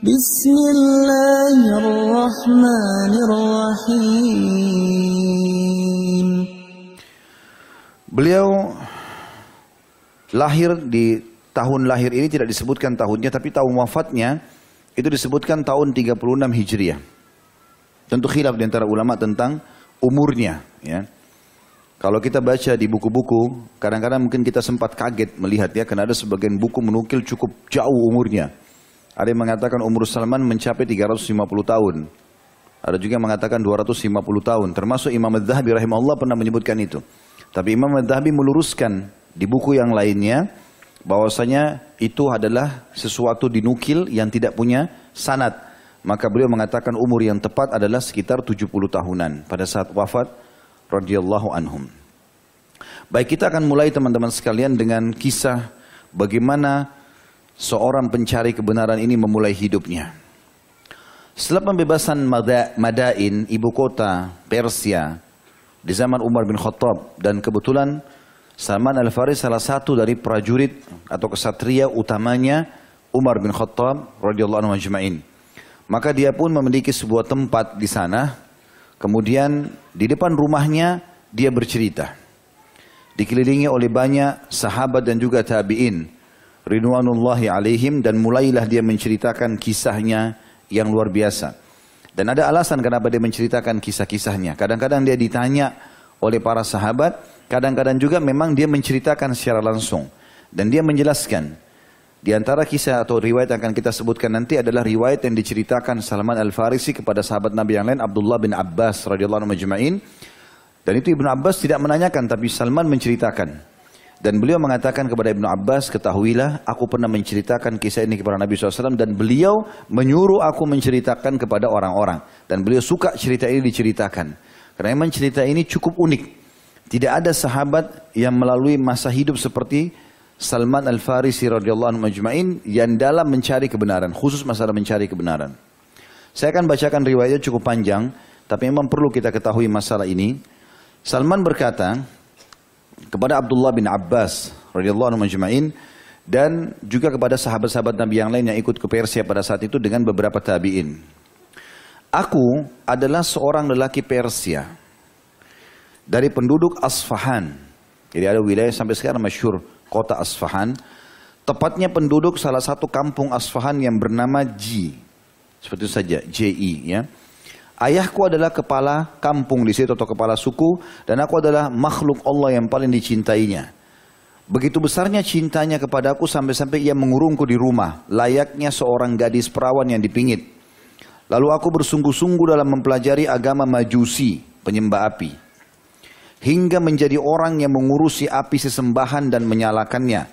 بسم الله الرحمن الرحيم Beliau lahir di tahun lahir ini tidak disebutkan tahunnya tapi tahun wafatnya itu disebutkan tahun 36 Hijriah. Tentu khilaf di antara ulama tentang umurnya ya. Kalau kita baca di buku-buku, kadang-kadang mungkin kita sempat kaget melihat ya, karena ada sebagian buku menukil cukup jauh umurnya. Ada yang mengatakan umur Salman mencapai 350 tahun. Ada juga yang mengatakan 250 tahun. Termasuk Imam Al-Zahabi rahimahullah pernah menyebutkan itu. Tapi Imam Al-Zahabi meluruskan di buku yang lainnya, bahwasanya itu adalah sesuatu dinukil yang tidak punya sanad. Maka beliau mengatakan umur yang tepat adalah sekitar 70 tahunan pada saat wafat radhiyallahu anhum. Baik kita akan mulai teman-teman sekalian dengan kisah bagaimana seorang pencari kebenaran ini memulai hidupnya. Setelah pembebasan Mada- Madain, ibu kota Persia di zaman Umar bin Khattab dan kebetulan Salman Al-Faris salah satu dari prajurit atau kesatria utamanya Umar bin Khattab radhiyallahu anhu ajma'in. Maka dia pun memiliki sebuah tempat di sana Kemudian di depan rumahnya dia bercerita. Dikelilingi oleh banyak sahabat dan juga tabi'in. Ridwanullahi alaihim dan mulailah dia menceritakan kisahnya yang luar biasa. Dan ada alasan kenapa dia menceritakan kisah-kisahnya. Kadang-kadang dia ditanya oleh para sahabat, kadang-kadang juga memang dia menceritakan secara langsung. Dan dia menjelaskan, di antara kisah atau riwayat yang akan kita sebutkan nanti adalah riwayat yang diceritakan Salman Al-Farisi kepada sahabat Nabi yang lain Abdullah bin Abbas radhiyallahu anhu. Dan itu Ibnu Abbas tidak menanyakan tapi Salman menceritakan. Dan beliau mengatakan kepada Ibnu Abbas, ketahuilah aku pernah menceritakan kisah ini kepada Nabi SAW dan beliau menyuruh aku menceritakan kepada orang-orang. Dan beliau suka cerita ini diceritakan. Karena memang cerita ini cukup unik. Tidak ada sahabat yang melalui masa hidup seperti Salman Al-Farisi radhiyallahu anhu majma'in yang dalam mencari kebenaran, khusus masalah mencari kebenaran. Saya akan bacakan riwayatnya cukup panjang, tapi memang perlu kita ketahui masalah ini. Salman berkata kepada Abdullah bin Abbas radhiyallahu anhu majma'in dan juga kepada sahabat-sahabat Nabi yang lain yang ikut ke Persia pada saat itu dengan beberapa tabi'in. Aku adalah seorang lelaki Persia dari penduduk Asfahan. Jadi ada wilayah sampai sekarang masyhur kota Asfahan. Tepatnya penduduk salah satu kampung Asfahan yang bernama Ji. Seperti itu saja, JI ya. Ayahku adalah kepala kampung di situ atau kepala suku dan aku adalah makhluk Allah yang paling dicintainya. Begitu besarnya cintanya kepadaku sampai-sampai ia mengurungku di rumah, layaknya seorang gadis perawan yang dipingit. Lalu aku bersungguh-sungguh dalam mempelajari agama Majusi, penyembah api. Hingga menjadi orang yang mengurusi api sesembahan dan menyalakannya,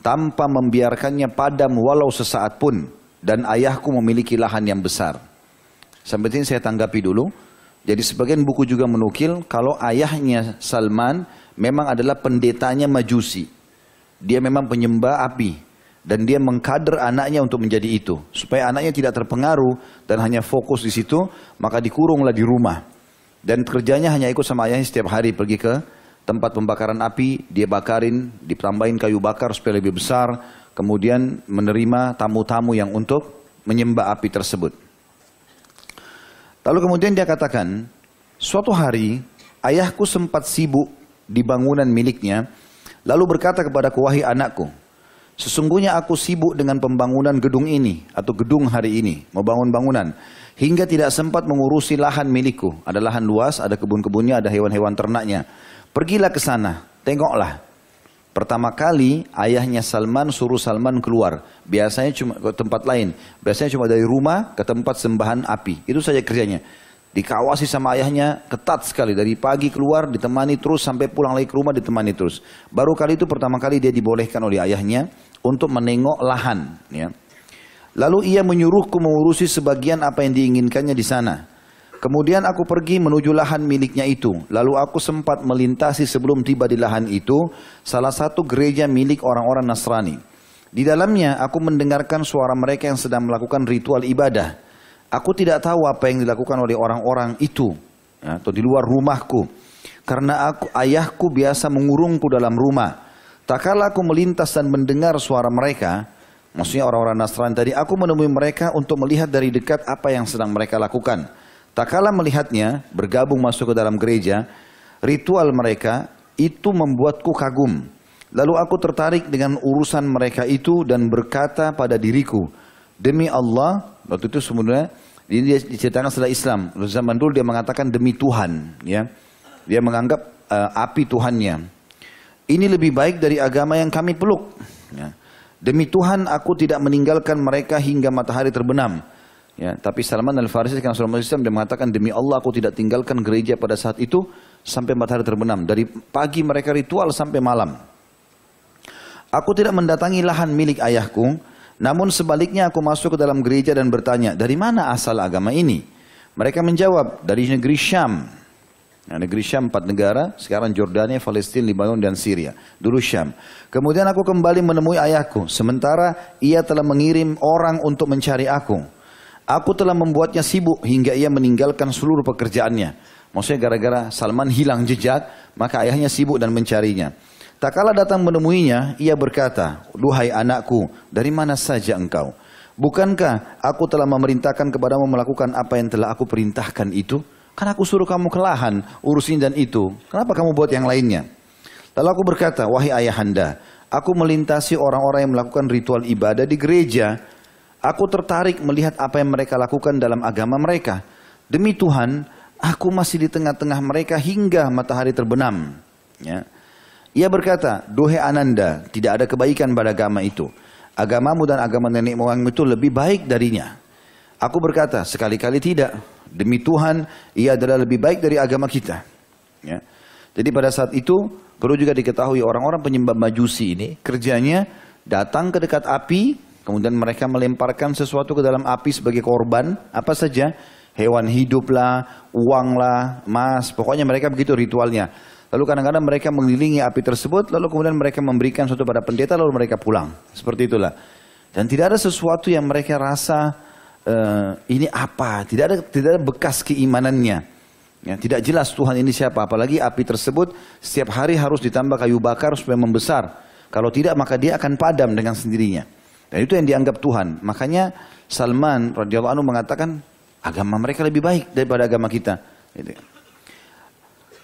tanpa membiarkannya padam walau sesaat pun. Dan ayahku memiliki lahan yang besar. Sampai sini saya tanggapi dulu. Jadi sebagian buku juga menukil kalau ayahnya Salman memang adalah pendetanya Majusi. Dia memang penyembah api dan dia mengkader anaknya untuk menjadi itu supaya anaknya tidak terpengaruh dan hanya fokus di situ maka dikurunglah di rumah dan kerjanya hanya ikut sama ayahnya setiap hari pergi ke tempat pembakaran api dia bakarin ditambahin kayu bakar supaya lebih besar kemudian menerima tamu-tamu yang untuk menyembah api tersebut Lalu kemudian dia katakan, suatu hari ayahku sempat sibuk di bangunan miliknya, lalu berkata kepadaku, wahai anakku, sesungguhnya aku sibuk dengan pembangunan gedung ini atau gedung hari ini, mau bangun bangunan, hingga tidak sempat mengurusi lahan milikku. Ada lahan luas, ada kebun-kebunnya, ada hewan-hewan ternaknya. Pergilah ke sana, tengoklah. Pertama kali ayahnya Salman suruh Salman keluar. Biasanya cuma ke tempat lain. Biasanya cuma dari rumah ke tempat sembahan api. Itu saja kerjanya. Dikawasi sama ayahnya ketat sekali. Dari pagi keluar ditemani terus sampai pulang lagi ke rumah ditemani terus. Baru kali itu pertama kali dia dibolehkan oleh ayahnya untuk menengok lahan. Ya. Lalu ia menyuruhku mengurusi sebagian apa yang diinginkannya di sana. Kemudian aku pergi menuju lahan miliknya itu. Lalu aku sempat melintasi sebelum tiba di lahan itu salah satu gereja milik orang-orang Nasrani. Di dalamnya aku mendengarkan suara mereka yang sedang melakukan ritual ibadah. Aku tidak tahu apa yang dilakukan oleh orang-orang itu ya, atau di luar rumahku. Karena aku ayahku biasa mengurungku dalam rumah. Tak kala aku melintas dan mendengar suara mereka, Maksudnya orang-orang Nasrani tadi, aku menemui mereka untuk melihat dari dekat apa yang sedang mereka lakukan. Tak kala melihatnya, bergabung masuk ke dalam gereja, ritual mereka itu membuatku kagum. Lalu aku tertarik dengan urusan mereka itu dan berkata pada diriku, demi Allah, waktu itu sebenarnya ini dia diceritakan setelah Islam. Zaman dulu dia mengatakan demi Tuhan, ya. Dia menganggap uh, api Tuhannya. Ini lebih baik dari agama yang kami peluk. Ya. Demi Tuhan aku tidak meninggalkan mereka hingga matahari terbenam. Ya, tapi Salman Al-Farisi karena seorang Islam dia mengatakan demi Allah aku tidak tinggalkan gereja pada saat itu sampai matahari terbenam. Dari pagi mereka ritual sampai malam. Aku tidak mendatangi lahan milik ayahku, namun sebaliknya aku masuk ke dalam gereja dan bertanya, dari mana asal agama ini? Mereka menjawab, dari negeri Syam. Nah, negeri Syam empat negara, sekarang Jordania, Palestina, Lebanon, dan Syria. Dulu Syam. Kemudian aku kembali menemui ayahku, sementara ia telah mengirim orang untuk mencari aku. Aku telah membuatnya sibuk hingga ia meninggalkan seluruh pekerjaannya. Maksudnya gara-gara Salman hilang jejak, maka ayahnya sibuk dan mencarinya. Tak kala datang menemuinya, ia berkata, Duhai anakku, dari mana saja engkau? Bukankah aku telah memerintahkan kepadamu melakukan apa yang telah aku perintahkan itu? Kan aku suruh kamu ke lahan, urusin dan itu. Kenapa kamu buat yang lainnya? Lalu aku berkata, wahai ayahanda, aku melintasi orang-orang yang melakukan ritual ibadah di gereja. Aku tertarik melihat apa yang mereka lakukan dalam agama mereka. Demi Tuhan, aku masih di tengah-tengah mereka hingga matahari terbenam. Ya. Ia berkata, Duhai Ananda, tidak ada kebaikan pada agama itu. Agamamu dan agama nenek moyangmu itu lebih baik darinya. Aku berkata, sekali-kali tidak. Demi Tuhan, ia adalah lebih baik dari agama kita. Ya. Jadi pada saat itu perlu juga diketahui orang-orang penyembah majusi ini kerjanya datang ke dekat api, kemudian mereka melemparkan sesuatu ke dalam api sebagai korban, apa saja, hewan hidup lah, uang lah, emas, pokoknya mereka begitu ritualnya. Lalu kadang-kadang mereka mengelilingi api tersebut, lalu kemudian mereka memberikan sesuatu pada pendeta, lalu mereka pulang. Seperti itulah. Dan tidak ada sesuatu yang mereka rasa uh, ini apa, tidak ada tidak ada bekas keimanannya. Ya, tidak jelas Tuhan ini siapa, apalagi api tersebut setiap hari harus ditambah kayu bakar supaya membesar. Kalau tidak maka dia akan padam dengan sendirinya. Dan itu yang dianggap Tuhan. Makanya Salman radhiyallahu anhu mengatakan agama mereka lebih baik daripada agama kita. Gitu.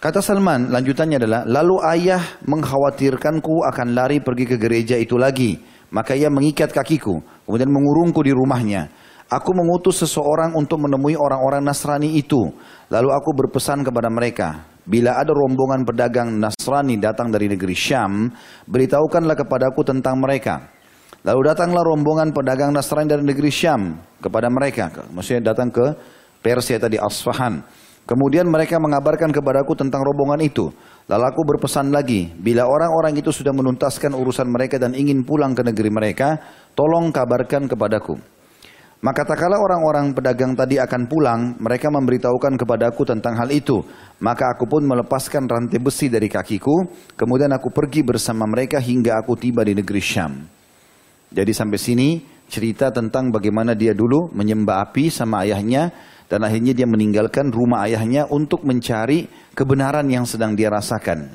Kata Salman, lanjutannya adalah, lalu ayah mengkhawatirkanku akan lari pergi ke gereja itu lagi. Maka ia mengikat kakiku, kemudian mengurungku di rumahnya. Aku mengutus seseorang untuk menemui orang-orang Nasrani itu. Lalu aku berpesan kepada mereka, bila ada rombongan pedagang Nasrani datang dari negeri Syam, beritahukanlah kepadaku tentang mereka. Lalu datanglah rombongan pedagang Nasrani dari negeri Syam kepada mereka. Maksudnya datang ke Persia tadi, Asfahan. Kemudian mereka mengabarkan kepadaku tentang rombongan itu. Lalu aku berpesan lagi, bila orang-orang itu sudah menuntaskan urusan mereka dan ingin pulang ke negeri mereka, tolong kabarkan kepadaku. Maka tak kala orang-orang pedagang tadi akan pulang, mereka memberitahukan kepadaku tentang hal itu. Maka aku pun melepaskan rantai besi dari kakiku, kemudian aku pergi bersama mereka hingga aku tiba di negeri Syam. Jadi sampai sini cerita tentang bagaimana dia dulu menyembah api sama ayahnya, dan akhirnya dia meninggalkan rumah ayahnya untuk mencari kebenaran yang sedang dia rasakan.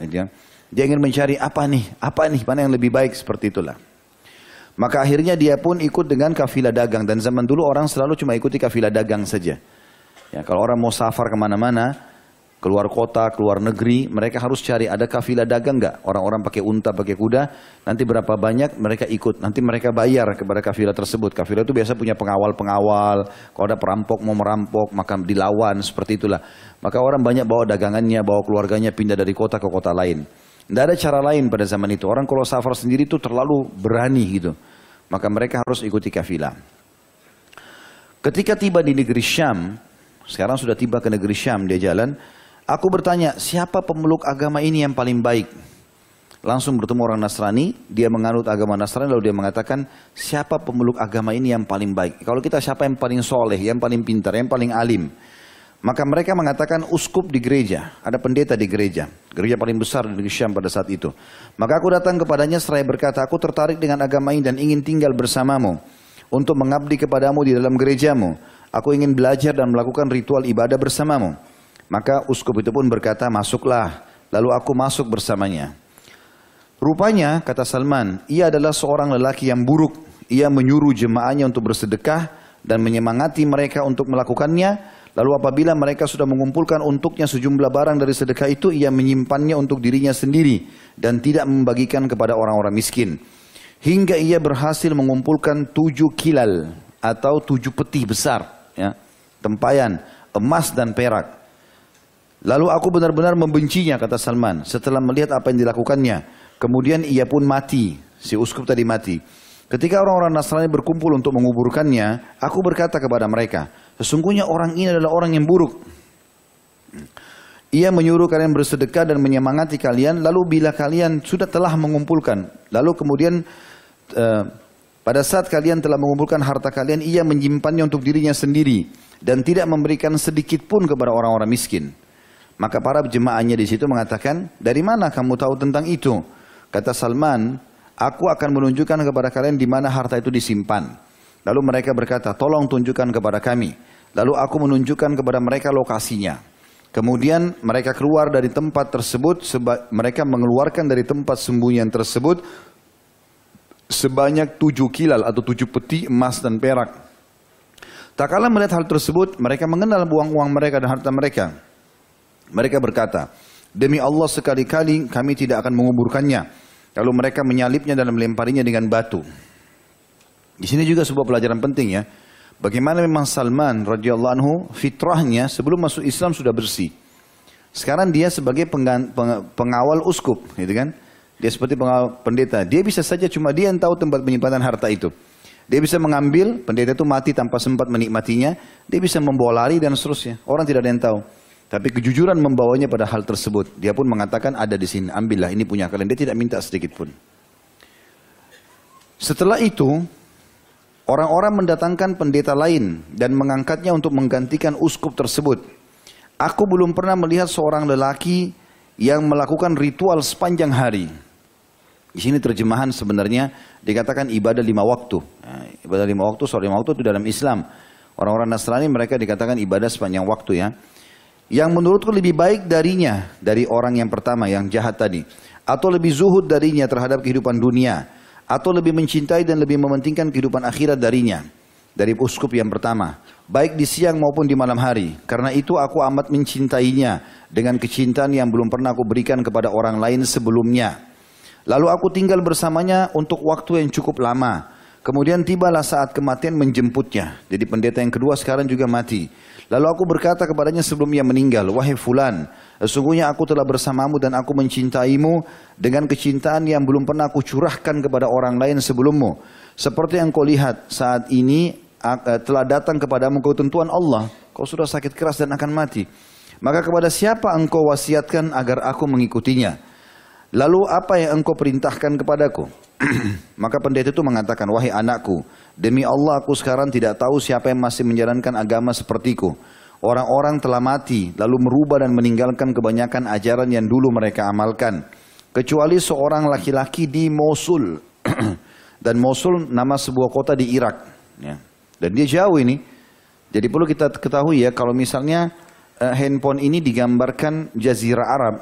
Dia ingin mencari apa nih, apa nih, mana yang lebih baik seperti itulah. Maka akhirnya dia pun ikut dengan kafilah dagang. Dan zaman dulu orang selalu cuma ikuti kafilah dagang saja. Ya, kalau orang mau safar ke mana-mana, keluar kota, keluar negeri, mereka harus cari ada kafilah dagang nggak? Orang-orang pakai unta, pakai kuda, nanti berapa banyak mereka ikut, nanti mereka bayar kepada kafilah tersebut. Kafilah itu biasa punya pengawal-pengawal, kalau ada perampok mau merampok, maka dilawan, seperti itulah. Maka orang banyak bawa dagangannya, bawa keluarganya pindah dari kota ke kota lain. Tidak ada cara lain pada zaman itu. Orang kalau safar sendiri itu terlalu berani gitu. Maka mereka harus ikuti kafilah. Ketika tiba di negeri Syam, sekarang sudah tiba ke negeri Syam dia jalan, aku bertanya, siapa pemeluk agama ini yang paling baik? Langsung bertemu orang Nasrani, dia menganut agama Nasrani lalu dia mengatakan, siapa pemeluk agama ini yang paling baik? Kalau kita siapa yang paling soleh, yang paling pintar, yang paling alim? Maka mereka mengatakan uskup di gereja, ada pendeta di gereja, gereja paling besar di negeri Syam pada saat itu. Maka aku datang kepadanya seraya berkata, aku tertarik dengan agama ini dan ingin tinggal bersamamu untuk mengabdi kepadamu di dalam gerejamu. Aku ingin belajar dan melakukan ritual ibadah bersamamu. Maka uskup itu pun berkata, masuklah. Lalu aku masuk bersamanya. Rupanya, kata Salman, ia adalah seorang lelaki yang buruk ia menyuruh jemaahnya untuk bersedekah dan menyemangati mereka untuk melakukannya. Lalu apabila mereka sudah mengumpulkan untuknya sejumlah barang dari sedekah itu, ia menyimpannya untuk dirinya sendiri dan tidak membagikan kepada orang-orang miskin. Hingga ia berhasil mengumpulkan tujuh kilal atau tujuh peti besar, ya, tempayan emas dan perak. Lalu aku benar-benar membencinya, kata Salman, setelah melihat apa yang dilakukannya. Kemudian ia pun mati, si uskup tadi mati. Ketika orang-orang Nasrani berkumpul untuk menguburkannya, aku berkata kepada mereka, sesungguhnya orang ini adalah orang yang buruk. Ia menyuruh kalian bersedekah dan menyemangati kalian, lalu bila kalian sudah telah mengumpulkan, lalu kemudian uh, pada saat kalian telah mengumpulkan harta kalian, ia menyimpannya untuk dirinya sendiri dan tidak memberikan sedikit pun kepada orang-orang miskin. Maka para jemaahnya di situ mengatakan, dari mana kamu tahu tentang itu? Kata Salman, aku akan menunjukkan kepada kalian di mana harta itu disimpan. Lalu mereka berkata, tolong tunjukkan kepada kami. Lalu aku menunjukkan kepada mereka lokasinya. Kemudian mereka keluar dari tempat tersebut, mereka mengeluarkan dari tempat sembunyian tersebut sebanyak tujuh kilal atau tujuh peti emas dan perak. Tak kala melihat hal tersebut, mereka mengenal uang-uang mereka dan harta mereka. Mereka berkata, demi Allah sekali-kali kami tidak akan menguburkannya. Lalu mereka menyalipnya dan melemparinya dengan batu. Di sini juga sebuah pelajaran penting ya. Bagaimana memang Salman radhiyallahu anhu fitrahnya sebelum masuk Islam sudah bersih. Sekarang dia sebagai pengawal uskup, gitu kan? Dia seperti pengawal pendeta. Dia bisa saja cuma dia yang tahu tempat penyimpanan harta itu. Dia bisa mengambil, pendeta itu mati tanpa sempat menikmatinya. Dia bisa membawa lari dan seterusnya. Orang tidak ada yang tahu. Tapi kejujuran membawanya pada hal tersebut. Dia pun mengatakan ada di sini, ambillah ini punya kalian. Dia tidak minta sedikit pun. Setelah itu, orang-orang mendatangkan pendeta lain dan mengangkatnya untuk menggantikan uskup tersebut. Aku belum pernah melihat seorang lelaki yang melakukan ritual sepanjang hari. Di sini terjemahan sebenarnya dikatakan ibadah lima waktu. Nah, ibadah lima waktu, soal lima waktu itu dalam Islam. Orang-orang Nasrani mereka dikatakan ibadah sepanjang waktu ya yang menurutku lebih baik darinya dari orang yang pertama yang jahat tadi. Atau lebih zuhud darinya terhadap kehidupan dunia. Atau lebih mencintai dan lebih mementingkan kehidupan akhirat darinya. Dari uskup yang pertama. Baik di siang maupun di malam hari. Karena itu aku amat mencintainya dengan kecintaan yang belum pernah aku berikan kepada orang lain sebelumnya. Lalu aku tinggal bersamanya untuk waktu yang cukup lama kemudian tibalah saat kematian menjemputnya jadi pendeta yang kedua sekarang juga mati Lalu aku berkata kepadanya sebelum ia meninggal, Wahai fulan, sesungguhnya aku telah bersamamu dan aku mencintaimu dengan kecintaan yang belum pernah aku curahkan kepada orang lain sebelummu. Seperti yang kau lihat saat ini eh, telah datang kepadamu ketentuan Allah. Kau sudah sakit keras dan akan mati. Maka kepada siapa engkau wasiatkan agar aku mengikutinya? Lalu apa yang engkau perintahkan kepadaku? Maka pendeta itu mengatakan, wahai anakku, demi Allah aku sekarang tidak tahu siapa yang masih menjalankan agama sepertiku. Orang-orang telah mati, lalu merubah dan meninggalkan kebanyakan ajaran yang dulu mereka amalkan. Kecuali seorang laki-laki di Mosul. dan Mosul nama sebuah kota di Irak. Ya. Dan dia jauh ini. Jadi perlu kita ketahui ya, kalau misalnya uh, handphone ini digambarkan jazirah Arab,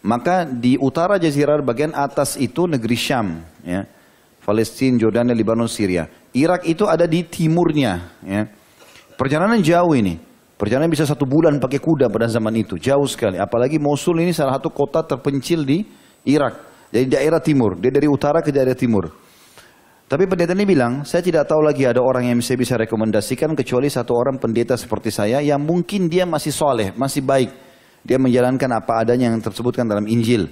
maka di utara Jazirah bagian atas itu negeri Syam, ya. Palestina, Jordania, Lebanon, Syria. Irak itu ada di timurnya. Ya. Perjalanan jauh ini. Perjalanan bisa satu bulan pakai kuda pada zaman itu. Jauh sekali. Apalagi Mosul ini salah satu kota terpencil di Irak. Jadi daerah timur. Dia dari utara ke daerah timur. Tapi pendeta ini bilang, saya tidak tahu lagi ada orang yang saya bisa rekomendasikan kecuali satu orang pendeta seperti saya yang mungkin dia masih soleh, masih baik dia menjalankan apa adanya yang tersebutkan dalam Injil.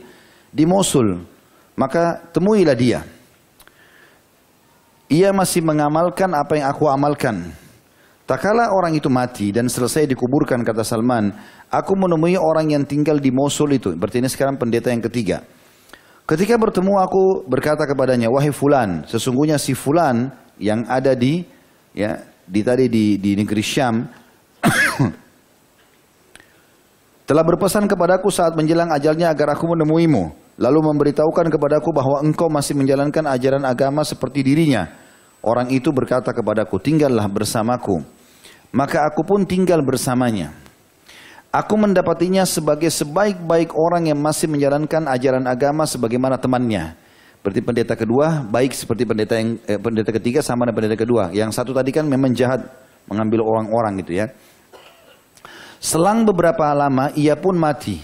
Di Mosul, maka temuilah dia. Ia masih mengamalkan apa yang aku amalkan. Tak kala orang itu mati dan selesai dikuburkan kata Salman, aku menemui orang yang tinggal di Mosul itu. Berarti ini sekarang pendeta yang ketiga. Ketika bertemu aku berkata kepadanya, wahai fulan, sesungguhnya si fulan yang ada di ya di tadi di di negeri Syam telah berpesan kepadaku saat menjelang ajalnya agar aku menemuimu. Lalu memberitahukan kepadaku bahwa engkau masih menjalankan ajaran agama seperti dirinya. Orang itu berkata kepadaku, tinggallah bersamaku. Maka aku pun tinggal bersamanya. Aku mendapatinya sebagai sebaik-baik orang yang masih menjalankan ajaran agama sebagaimana temannya. Berarti pendeta kedua baik seperti pendeta yang eh, pendeta ketiga sama dengan pendeta kedua. Yang satu tadi kan memang jahat mengambil orang-orang gitu ya. Selang beberapa lama ia pun mati.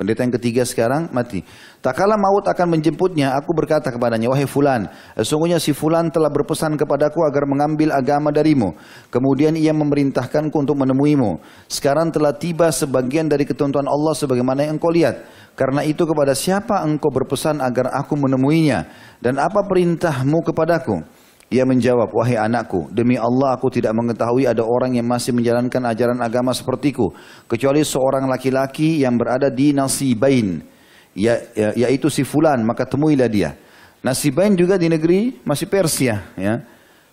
Pendeta yang ketiga sekarang mati. Tak kala maut akan menjemputnya, aku berkata kepadanya, wahai fulan, sesungguhnya si fulan telah berpesan kepadaku agar mengambil agama darimu. Kemudian ia memerintahkanku untuk menemuimu. Sekarang telah tiba sebagian dari ketentuan Allah sebagaimana yang engkau lihat. Karena itu kepada siapa engkau berpesan agar aku menemuinya? Dan apa perintahmu kepadaku? Ia menjawab, wahai anakku, demi Allah aku tidak mengetahui ada orang yang masih menjalankan ajaran agama sepertiku. Kecuali seorang laki-laki yang berada di Nasibain, ya, ya, yaitu si Fulan, maka temuilah dia. Nasibain juga di negeri masih Persia, ya.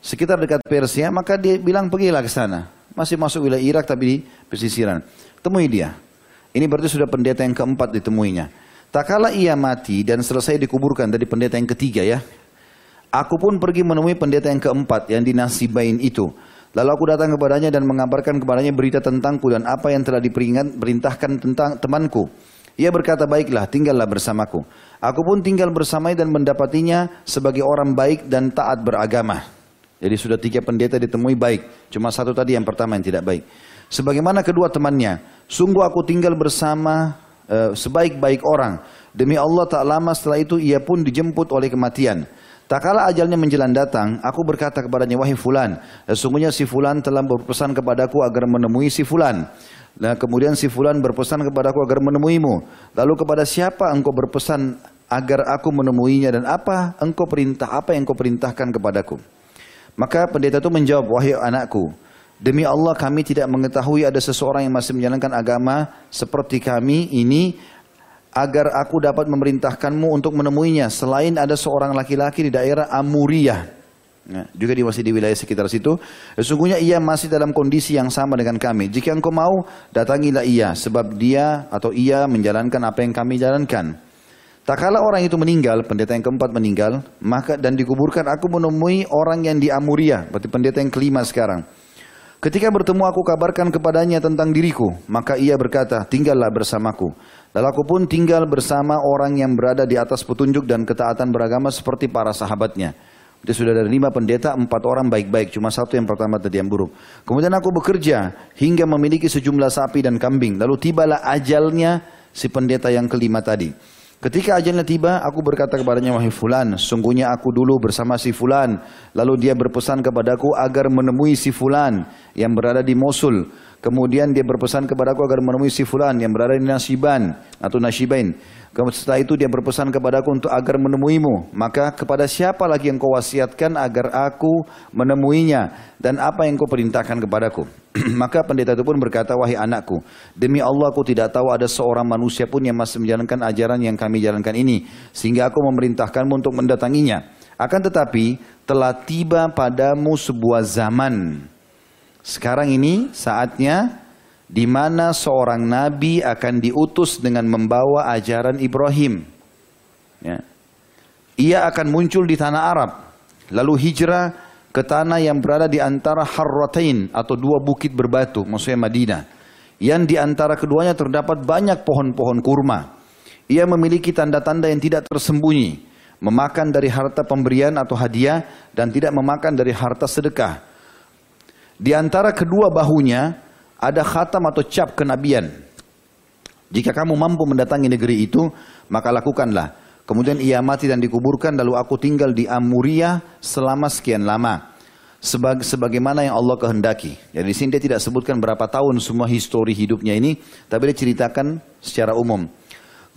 sekitar dekat Persia, maka dia bilang pergilah ke sana. Masih masuk wilayah Irak tapi di pesisiran. Temui dia. Ini berarti sudah pendeta yang keempat ditemuinya. Tak kala ia mati dan selesai dikuburkan dari pendeta yang ketiga ya, Aku pun pergi menemui pendeta yang keempat yang dinasibain itu. Lalu aku datang kepadanya dan mengabarkan kepadanya berita tentangku dan apa yang telah diperintahkan tentang temanku. Ia berkata, baiklah, tinggallah bersamaku. Aku pun tinggal bersamanya dan mendapatinya sebagai orang baik dan taat beragama. Jadi sudah tiga pendeta ditemui baik. Cuma satu tadi yang pertama yang tidak baik. Sebagaimana kedua temannya, sungguh aku tinggal bersama uh, sebaik-baik orang. Demi Allah tak lama setelah itu ia pun dijemput oleh kematian. Tak kala ajalnya menjelang datang, aku berkata kepadanya, wahai fulan, sesungguhnya si fulan telah berpesan kepadaku agar menemui si fulan. Nah, kemudian si fulan berpesan kepadaku agar menemuimu. Lalu kepada siapa engkau berpesan agar aku menemuinya dan apa engkau perintah, apa yang engkau perintahkan kepadaku? Maka pendeta itu menjawab, wahai anakku, demi Allah kami tidak mengetahui ada seseorang yang masih menjalankan agama seperti kami ini agar aku dapat memerintahkanmu untuk menemuinya selain ada seorang laki-laki di daerah Amuriyah. Ya, juga di masih di wilayah sekitar situ. Sesungguhnya ia masih dalam kondisi yang sama dengan kami. Jika engkau mau, datangilah ia, sebab dia atau ia menjalankan apa yang kami jalankan. Tak kala orang itu meninggal, pendeta yang keempat meninggal, maka dan dikuburkan aku menemui orang yang di Amuriyah, berarti pendeta yang kelima sekarang. Ketika bertemu aku kabarkan kepadanya tentang diriku, maka ia berkata, tinggallah bersamaku. Lalu aku pun tinggal bersama orang yang berada di atas petunjuk dan ketaatan beragama seperti para sahabatnya. Itu sudah ada lima pendeta, empat orang baik-baik, cuma satu yang pertama tadi yang buruk. Kemudian aku bekerja hingga memiliki sejumlah sapi dan kambing. Lalu tibalah ajalnya si pendeta yang kelima tadi. Ketika ajalnya tiba, aku berkata kepadanya, wahai fulan, sungguhnya aku dulu bersama si fulan. Lalu dia berpesan kepadaku agar menemui si fulan yang berada di Mosul. Kemudian dia berpesan kepadaku agar menemui si fulan yang berada di Nasiban atau Nasibain. Kemudian setelah itu dia berpesan kepadaku untuk agar menemuimu. Maka kepada siapa lagi yang kau wasiatkan agar aku menemuinya dan apa yang kau perintahkan kepadaku? Maka pendeta itu pun berkata, wahai anakku, demi Allah aku tidak tahu ada seorang manusia pun yang masih menjalankan ajaran yang kami jalankan ini. Sehingga aku memerintahkanmu untuk mendatanginya. Akan tetapi telah tiba padamu sebuah zaman sekarang ini saatnya di mana seorang nabi akan diutus dengan membawa ajaran Ibrahim. Ya. Ia akan muncul di tanah Arab, lalu hijrah ke tanah yang berada di antara Harratain atau dua bukit berbatu, maksudnya Madinah. Yang di antara keduanya terdapat banyak pohon-pohon kurma. Ia memiliki tanda-tanda yang tidak tersembunyi, memakan dari harta pemberian atau hadiah dan tidak memakan dari harta sedekah di antara kedua bahunya ada khatam atau cap kenabian. Jika kamu mampu mendatangi negeri itu, maka lakukanlah. Kemudian ia mati dan dikuburkan, lalu aku tinggal di Amuria selama sekian lama. Sebag, sebagaimana yang Allah kehendaki. Jadi di sini dia tidak sebutkan berapa tahun semua histori hidupnya ini, tapi dia ceritakan secara umum.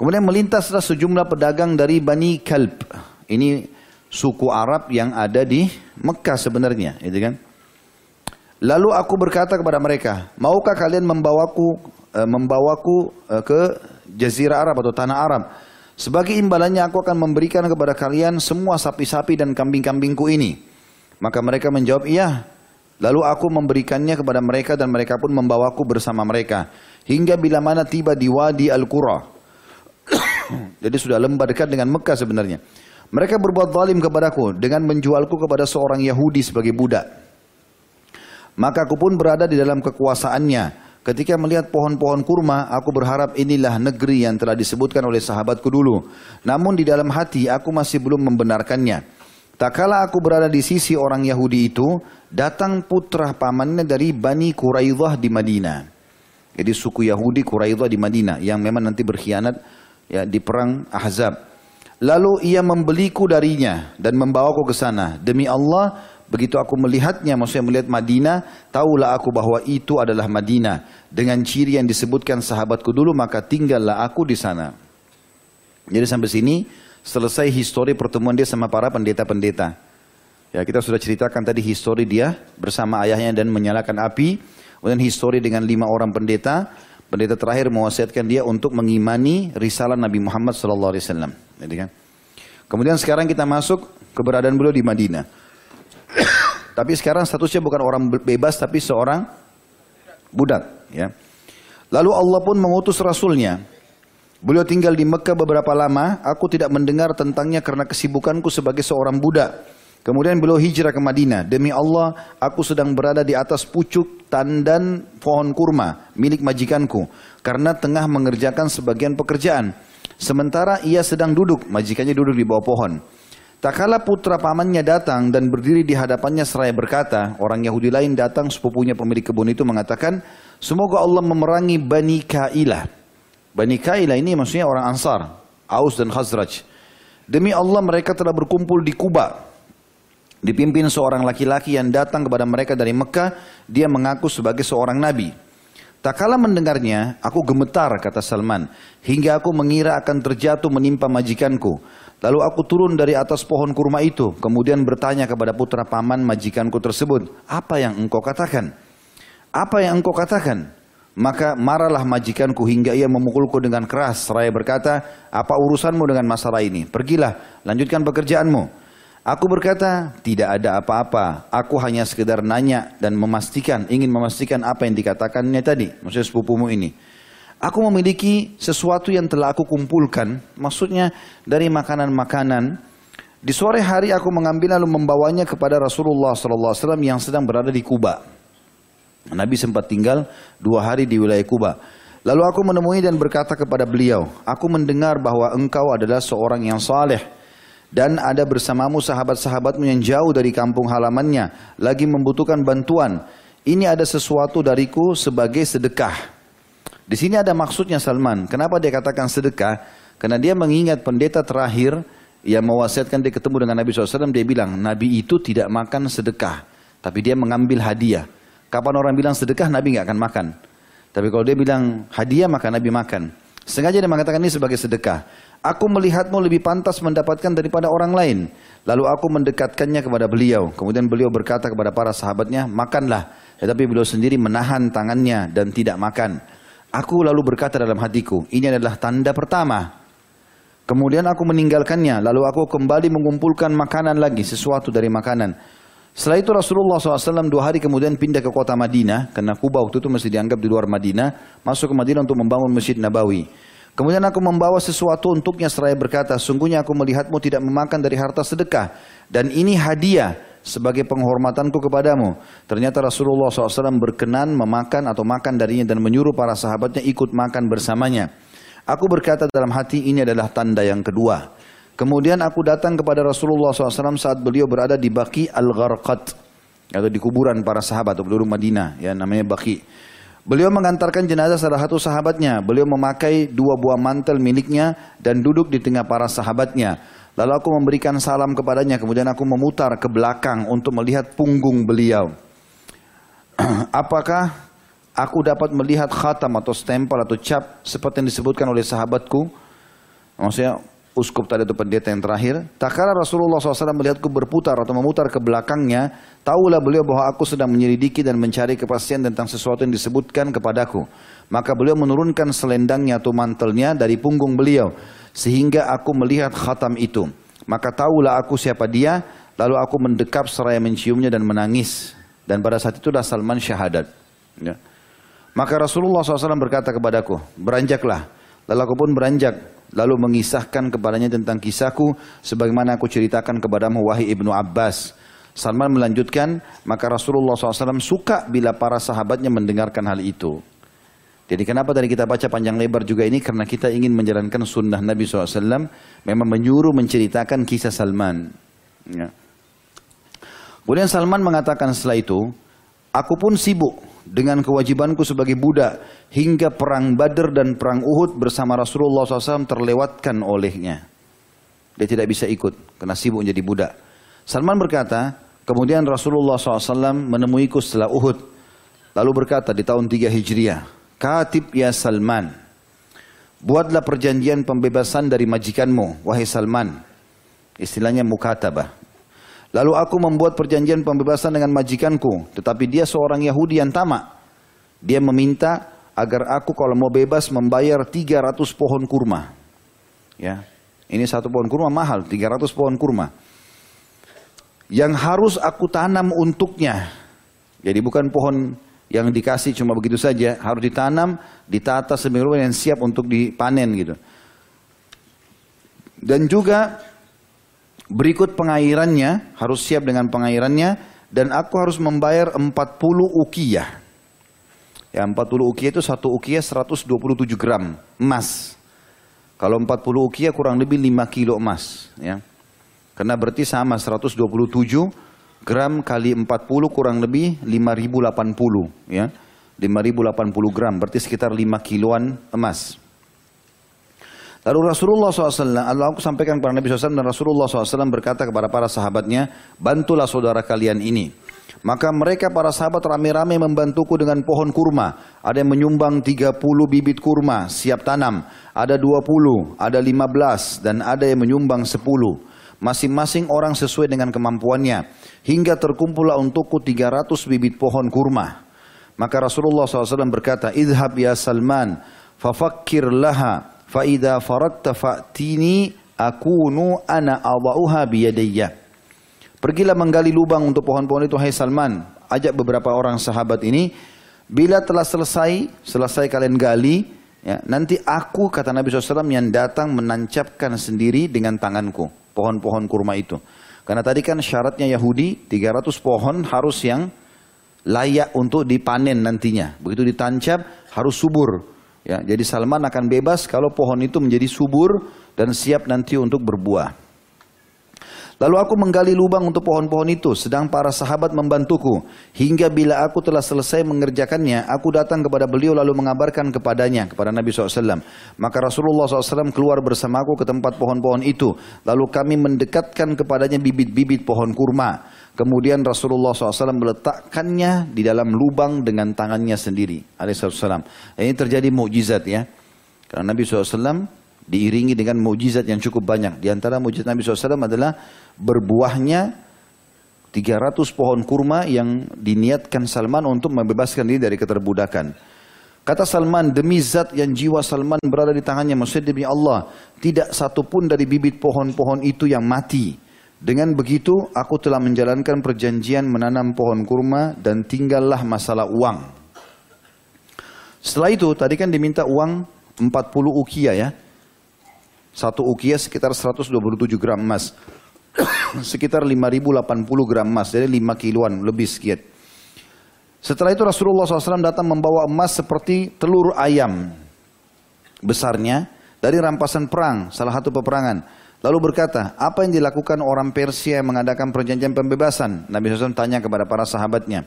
Kemudian melintaslah sejumlah pedagang dari Bani Kalb. Ini suku Arab yang ada di Mekah sebenarnya, gitu kan? Lalu aku berkata kepada mereka, maukah kalian membawaku e, membawaku e, ke jazirah Arab atau tanah Arab? Sebagai imbalannya aku akan memberikan kepada kalian semua sapi-sapi dan kambing-kambingku ini. Maka mereka menjawab, iya. Lalu aku memberikannya kepada mereka dan mereka pun membawaku bersama mereka. Hingga bila mana tiba di Wadi Al-Qura. Jadi sudah lembah dekat dengan Mekah sebenarnya. Mereka berbuat zalim kepadaku dengan menjualku kepada seorang Yahudi sebagai budak. Maka aku pun berada di dalam kekuasaannya. Ketika melihat pohon-pohon kurma, aku berharap inilah negeri yang telah disebutkan oleh sahabatku dulu. Namun di dalam hati aku masih belum membenarkannya. Tak kala aku berada di sisi orang Yahudi itu, datang putra pamannya dari Bani Quraidah di Madinah. Jadi suku Yahudi Quraidah di Madinah yang memang nanti berkhianat ya di perang Ahzab. Lalu ia membeliku darinya dan membawaku ke sana. Demi Allah, Begitu aku melihatnya, maksudnya melihat Madinah, tahulah aku bahwa itu adalah Madinah. Dengan ciri yang disebutkan sahabatku dulu, maka tinggallah aku di sana. Jadi sampai sini selesai histori pertemuan dia sama para pendeta-pendeta. Ya kita sudah ceritakan tadi histori dia bersama ayahnya dan menyalakan api. Kemudian histori dengan lima orang pendeta. Pendeta terakhir mewasiatkan dia untuk mengimani risalah Nabi Muhammad SAW. Jadi kan. Kemudian sekarang kita masuk keberadaan beliau di Madinah. Tapi sekarang statusnya bukan orang bebas tapi seorang budak. Ya. Lalu Allah pun mengutus Rasulnya. Beliau tinggal di Mekah beberapa lama. Aku tidak mendengar tentangnya karena kesibukanku sebagai seorang budak. Kemudian beliau hijrah ke Madinah. Demi Allah, aku sedang berada di atas pucuk tandan pohon kurma milik majikanku. Karena tengah mengerjakan sebagian pekerjaan. Sementara ia sedang duduk, majikannya duduk di bawah pohon. Tak kala putra pamannya datang dan berdiri di hadapannya seraya berkata, orang Yahudi lain datang sepupunya pemilik kebun itu mengatakan, semoga Allah memerangi Bani Kailah. Bani Kailah ini maksudnya orang Ansar, Aus dan Khazraj. Demi Allah mereka telah berkumpul di Kuba. Dipimpin seorang laki-laki yang datang kepada mereka dari Mekah, dia mengaku sebagai seorang nabi. Tak kala mendengarnya, aku gemetar, kata Salman, hingga aku mengira akan terjatuh menimpa majikanku. Lalu aku turun dari atas pohon kurma itu, kemudian bertanya kepada putra paman majikanku tersebut, apa yang engkau katakan? Apa yang engkau katakan? Maka marahlah majikanku hingga ia memukulku dengan keras. Seraya berkata, apa urusanmu dengan masalah ini? Pergilah, lanjutkan pekerjaanmu. Aku berkata, tidak ada apa-apa. Aku hanya sekedar nanya dan memastikan, ingin memastikan apa yang dikatakannya tadi. Maksudnya sepupumu ini. Aku memiliki sesuatu yang telah aku kumpulkan, maksudnya dari makanan-makanan. Di sore hari aku mengambil lalu membawanya kepada Rasulullah SAW yang sedang berada di Kuba. Nabi sempat tinggal dua hari di wilayah Kuba. Lalu aku menemui dan berkata kepada beliau, aku mendengar bahwa engkau adalah seorang yang saleh dan ada bersamamu sahabat-sahabatmu yang jauh dari kampung halamannya, lagi membutuhkan bantuan. Ini ada sesuatu dariku sebagai sedekah. Di sini ada maksudnya Salman. Kenapa dia katakan sedekah? Karena dia mengingat pendeta terakhir yang mewasiatkan dia ketemu dengan Nabi SAW. Dia bilang, Nabi itu tidak makan sedekah. Tapi dia mengambil hadiah. Kapan orang bilang sedekah, Nabi nggak akan makan. Tapi kalau dia bilang hadiah, maka Nabi makan. Sengaja dia mengatakan ini sebagai sedekah. Aku melihatmu lebih pantas mendapatkan daripada orang lain. Lalu aku mendekatkannya kepada beliau. Kemudian beliau berkata kepada para sahabatnya, makanlah. Tetapi beliau sendiri menahan tangannya dan tidak makan. Aku lalu berkata dalam hatiku, ini adalah tanda pertama. Kemudian aku meninggalkannya, lalu aku kembali mengumpulkan makanan lagi, sesuatu dari makanan. Setelah itu Rasulullah SAW dua hari kemudian pindah ke kota Madinah, karena Kuba waktu itu masih dianggap di luar Madinah, masuk ke Madinah untuk membangun Masjid Nabawi. Kemudian aku membawa sesuatu untuknya seraya berkata, sungguhnya aku melihatmu tidak memakan dari harta sedekah, dan ini hadiah sebagai penghormatanku kepadamu. Ternyata Rasulullah SAW berkenan memakan atau makan darinya dan menyuruh para sahabatnya ikut makan bersamanya. Aku berkata dalam hati ini adalah tanda yang kedua. Kemudian aku datang kepada Rasulullah SAW saat beliau berada di Baki Al-Gharqat. Atau di kuburan para sahabat atau penduduk Madinah. Ya namanya Baki. Beliau mengantarkan jenazah salah satu sahabatnya. Beliau memakai dua buah mantel miliknya dan duduk di tengah para sahabatnya. Lalu aku memberikan salam kepadanya, kemudian aku memutar ke belakang untuk melihat punggung beliau. Apakah aku dapat melihat khatam atau stempel atau cap seperti yang disebutkan oleh sahabatku? Maksudnya uskup tadi itu pendeta yang terakhir. Tak kala Rasulullah SAW melihatku berputar atau memutar ke belakangnya, tahulah beliau bahwa aku sedang menyelidiki dan mencari kepastian tentang sesuatu yang disebutkan kepadaku. Maka beliau menurunkan selendangnya atau mantelnya dari punggung beliau sehingga aku melihat khatam itu. Maka tahulah aku siapa dia, lalu aku mendekap seraya menciumnya dan menangis. Dan pada saat itulah Salman syahadat. Ya. Maka Rasulullah SAW berkata kepadaku, beranjaklah. Lalu aku pun beranjak, lalu mengisahkan kepadanya tentang kisahku, sebagaimana aku ceritakan kepadamu wahai ibnu Abbas. Salman melanjutkan, maka Rasulullah SAW suka bila para sahabatnya mendengarkan hal itu. Jadi kenapa tadi kita baca panjang lebar juga ini? Karena kita ingin menjalankan sunnah Nabi SAW. Memang menyuruh menceritakan kisah Salman. Ya. Kemudian Salman mengatakan setelah itu, Aku pun sibuk dengan kewajibanku sebagai budak hingga perang Badr dan perang Uhud bersama Rasulullah SAW terlewatkan olehnya. Dia tidak bisa ikut karena sibuk menjadi budak. Salman berkata, kemudian Rasulullah SAW menemuiku setelah Uhud. Lalu berkata di tahun 3 Hijriah, Katib ya Salman, buatlah perjanjian pembebasan dari majikanmu, wahai Salman. Istilahnya mukatabah. Lalu aku membuat perjanjian pembebasan dengan majikanku, tetapi dia seorang Yahudi yang tamak. Dia meminta agar aku kalau mau bebas membayar 300 pohon kurma. Ya. Ini satu pohon kurma mahal, 300 pohon kurma. Yang harus aku tanam untuknya. Jadi bukan pohon yang dikasih cuma begitu saja, harus ditanam, ditata seminggu yang siap untuk dipanen gitu. Dan juga berikut pengairannya, harus siap dengan pengairannya, dan aku harus membayar 40 ukiyah. Ya 40 ukiyah itu satu ukiyah 127 gram emas. Kalau 40 ukiyah kurang lebih 5 kilo emas. Ya. Karena berarti sama 127 gram kali 40 kurang lebih 5080 ya. 5080 gram berarti sekitar 5 kiloan emas. Lalu Rasulullah SAW, Allah aku sampaikan kepada Nabi SAW dan Rasulullah SAW berkata kepada para sahabatnya, bantulah saudara kalian ini. Maka mereka para sahabat rame-rame membantuku dengan pohon kurma. Ada yang menyumbang 30 bibit kurma siap tanam. Ada 20, ada 15 dan ada yang menyumbang 10. Masing-masing orang sesuai dengan kemampuannya. Hingga terkumpullah untukku 300 bibit pohon kurma. Maka Rasulullah SAW berkata, Idhab ya Salman, fafakkir laha, faida faradta fa'tini akunu ana awa'uha biyadayya. Pergilah menggali lubang untuk pohon-pohon itu, hai Salman. Ajak beberapa orang sahabat ini. Bila telah selesai, selesai kalian gali, ya, nanti aku, kata Nabi SAW, yang datang menancapkan sendiri dengan tanganku. Pohon-pohon kurma itu. Karena tadi kan syaratnya Yahudi 300 pohon harus yang layak untuk dipanen nantinya. Begitu ditancap harus subur. Ya, jadi Salman akan bebas kalau pohon itu menjadi subur dan siap nanti untuk berbuah. Lalu aku menggali lubang untuk pohon-pohon itu, sedang para sahabat membantuku. Hingga bila aku telah selesai mengerjakannya, aku datang kepada beliau lalu mengabarkan kepadanya, kepada Nabi SAW. Maka Rasulullah SAW keluar bersamaku ke tempat pohon-pohon itu. Lalu kami mendekatkan kepadanya bibit-bibit pohon kurma. Kemudian Rasulullah SAW meletakkannya di dalam lubang dengan tangannya sendiri. Alaihissalam. Ini terjadi mukjizat ya. Karena Nabi SAW diiringi dengan mujizat yang cukup banyak. Di antara mujizat Nabi SAW adalah berbuahnya 300 pohon kurma yang diniatkan Salman untuk membebaskan diri dari keterbudakan. Kata Salman, demi zat yang jiwa Salman berada di tangannya, maksudnya demi Allah, tidak satu pun dari bibit pohon-pohon itu yang mati. Dengan begitu, aku telah menjalankan perjanjian menanam pohon kurma dan tinggallah masalah uang. Setelah itu, tadi kan diminta uang 40 ukia ya. Satu ukia sekitar 127 gram emas. sekitar 5080 gram emas, jadi 5 kiloan lebih sekian. Setelah itu Rasulullah SAW datang membawa emas seperti telur ayam besarnya dari rampasan perang, salah satu peperangan. Lalu berkata, apa yang dilakukan orang Persia yang mengadakan perjanjian pembebasan? Nabi SAW tanya kepada para sahabatnya.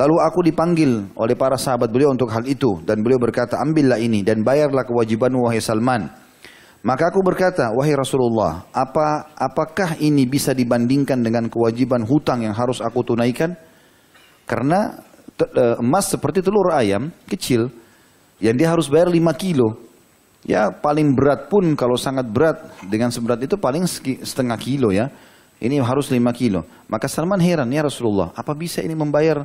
Lalu aku dipanggil oleh para sahabat beliau untuk hal itu. Dan beliau berkata, ambillah ini dan bayarlah kewajibanmu wahai Salman. Maka aku berkata, wahai Rasulullah, apa apakah ini bisa dibandingkan dengan kewajiban hutang yang harus aku tunaikan? Karena e, emas seperti telur ayam kecil yang dia harus bayar 5 kilo. Ya paling berat pun kalau sangat berat dengan seberat itu paling setengah kilo ya. Ini harus 5 kilo. Maka Salman heran, ya Rasulullah, apa bisa ini membayar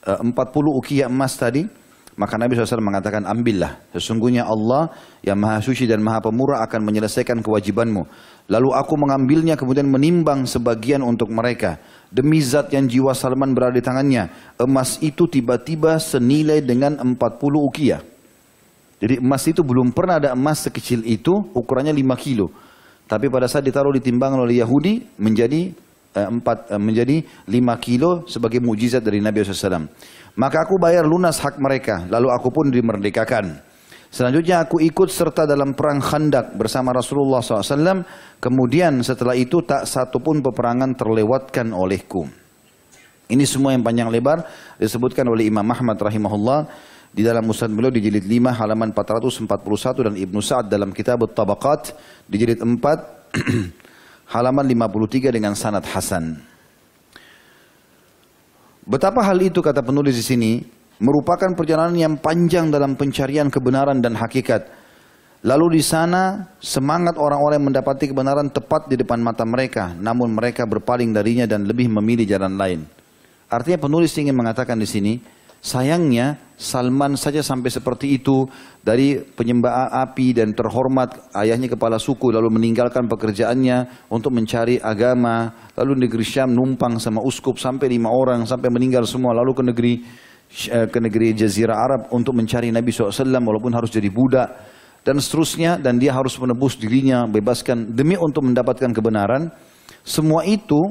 e, uh, 40 ukiah emas tadi? Maka Nabi SAW mengatakan, ambillah. Sesungguhnya Allah yang maha suci dan maha pemurah akan menyelesaikan kewajibanmu. Lalu aku mengambilnya kemudian menimbang sebagian untuk mereka. Demi zat yang jiwa Salman berada di tangannya. Emas itu tiba-tiba senilai dengan 40 ukiah. Jadi emas itu belum pernah ada emas sekecil itu, ukurannya 5 kilo. Tapi pada saat ditaruh di timbangan oleh Yahudi, menjadi empat, eh, menjadi lima kilo sebagai mujizat dari Nabi SAW. Maka aku bayar lunas hak mereka, lalu aku pun dimerdekakan. Selanjutnya aku ikut serta dalam perang Khandak bersama Rasulullah SAW. Kemudian setelah itu tak satu pun peperangan terlewatkan olehku. Ini semua yang panjang lebar disebutkan oleh Imam Ahmad rahimahullah di dalam musnad beliau di jilid 5 halaman 441 dan Ibnu Sa'ad dalam kitab Tabaqat di jilid 4 halaman 53 dengan sanad hasan. Betapa hal itu kata penulis di sini merupakan perjalanan yang panjang dalam pencarian kebenaran dan hakikat. Lalu di sana semangat orang-orang yang mendapati kebenaran tepat di depan mata mereka, namun mereka berpaling darinya dan lebih memilih jalan lain. Artinya penulis ingin mengatakan di sini, sayangnya Salman saja sampai seperti itu. Dari penyembah api dan terhormat ayahnya kepala suku lalu meninggalkan pekerjaannya untuk mencari agama. Lalu negeri Syam numpang sama uskup sampai lima orang sampai meninggal semua. Lalu ke negeri eh, ke negeri Jazirah Arab untuk mencari Nabi SAW walaupun harus jadi budak. Dan seterusnya dan dia harus menebus dirinya bebaskan demi untuk mendapatkan kebenaran. Semua itu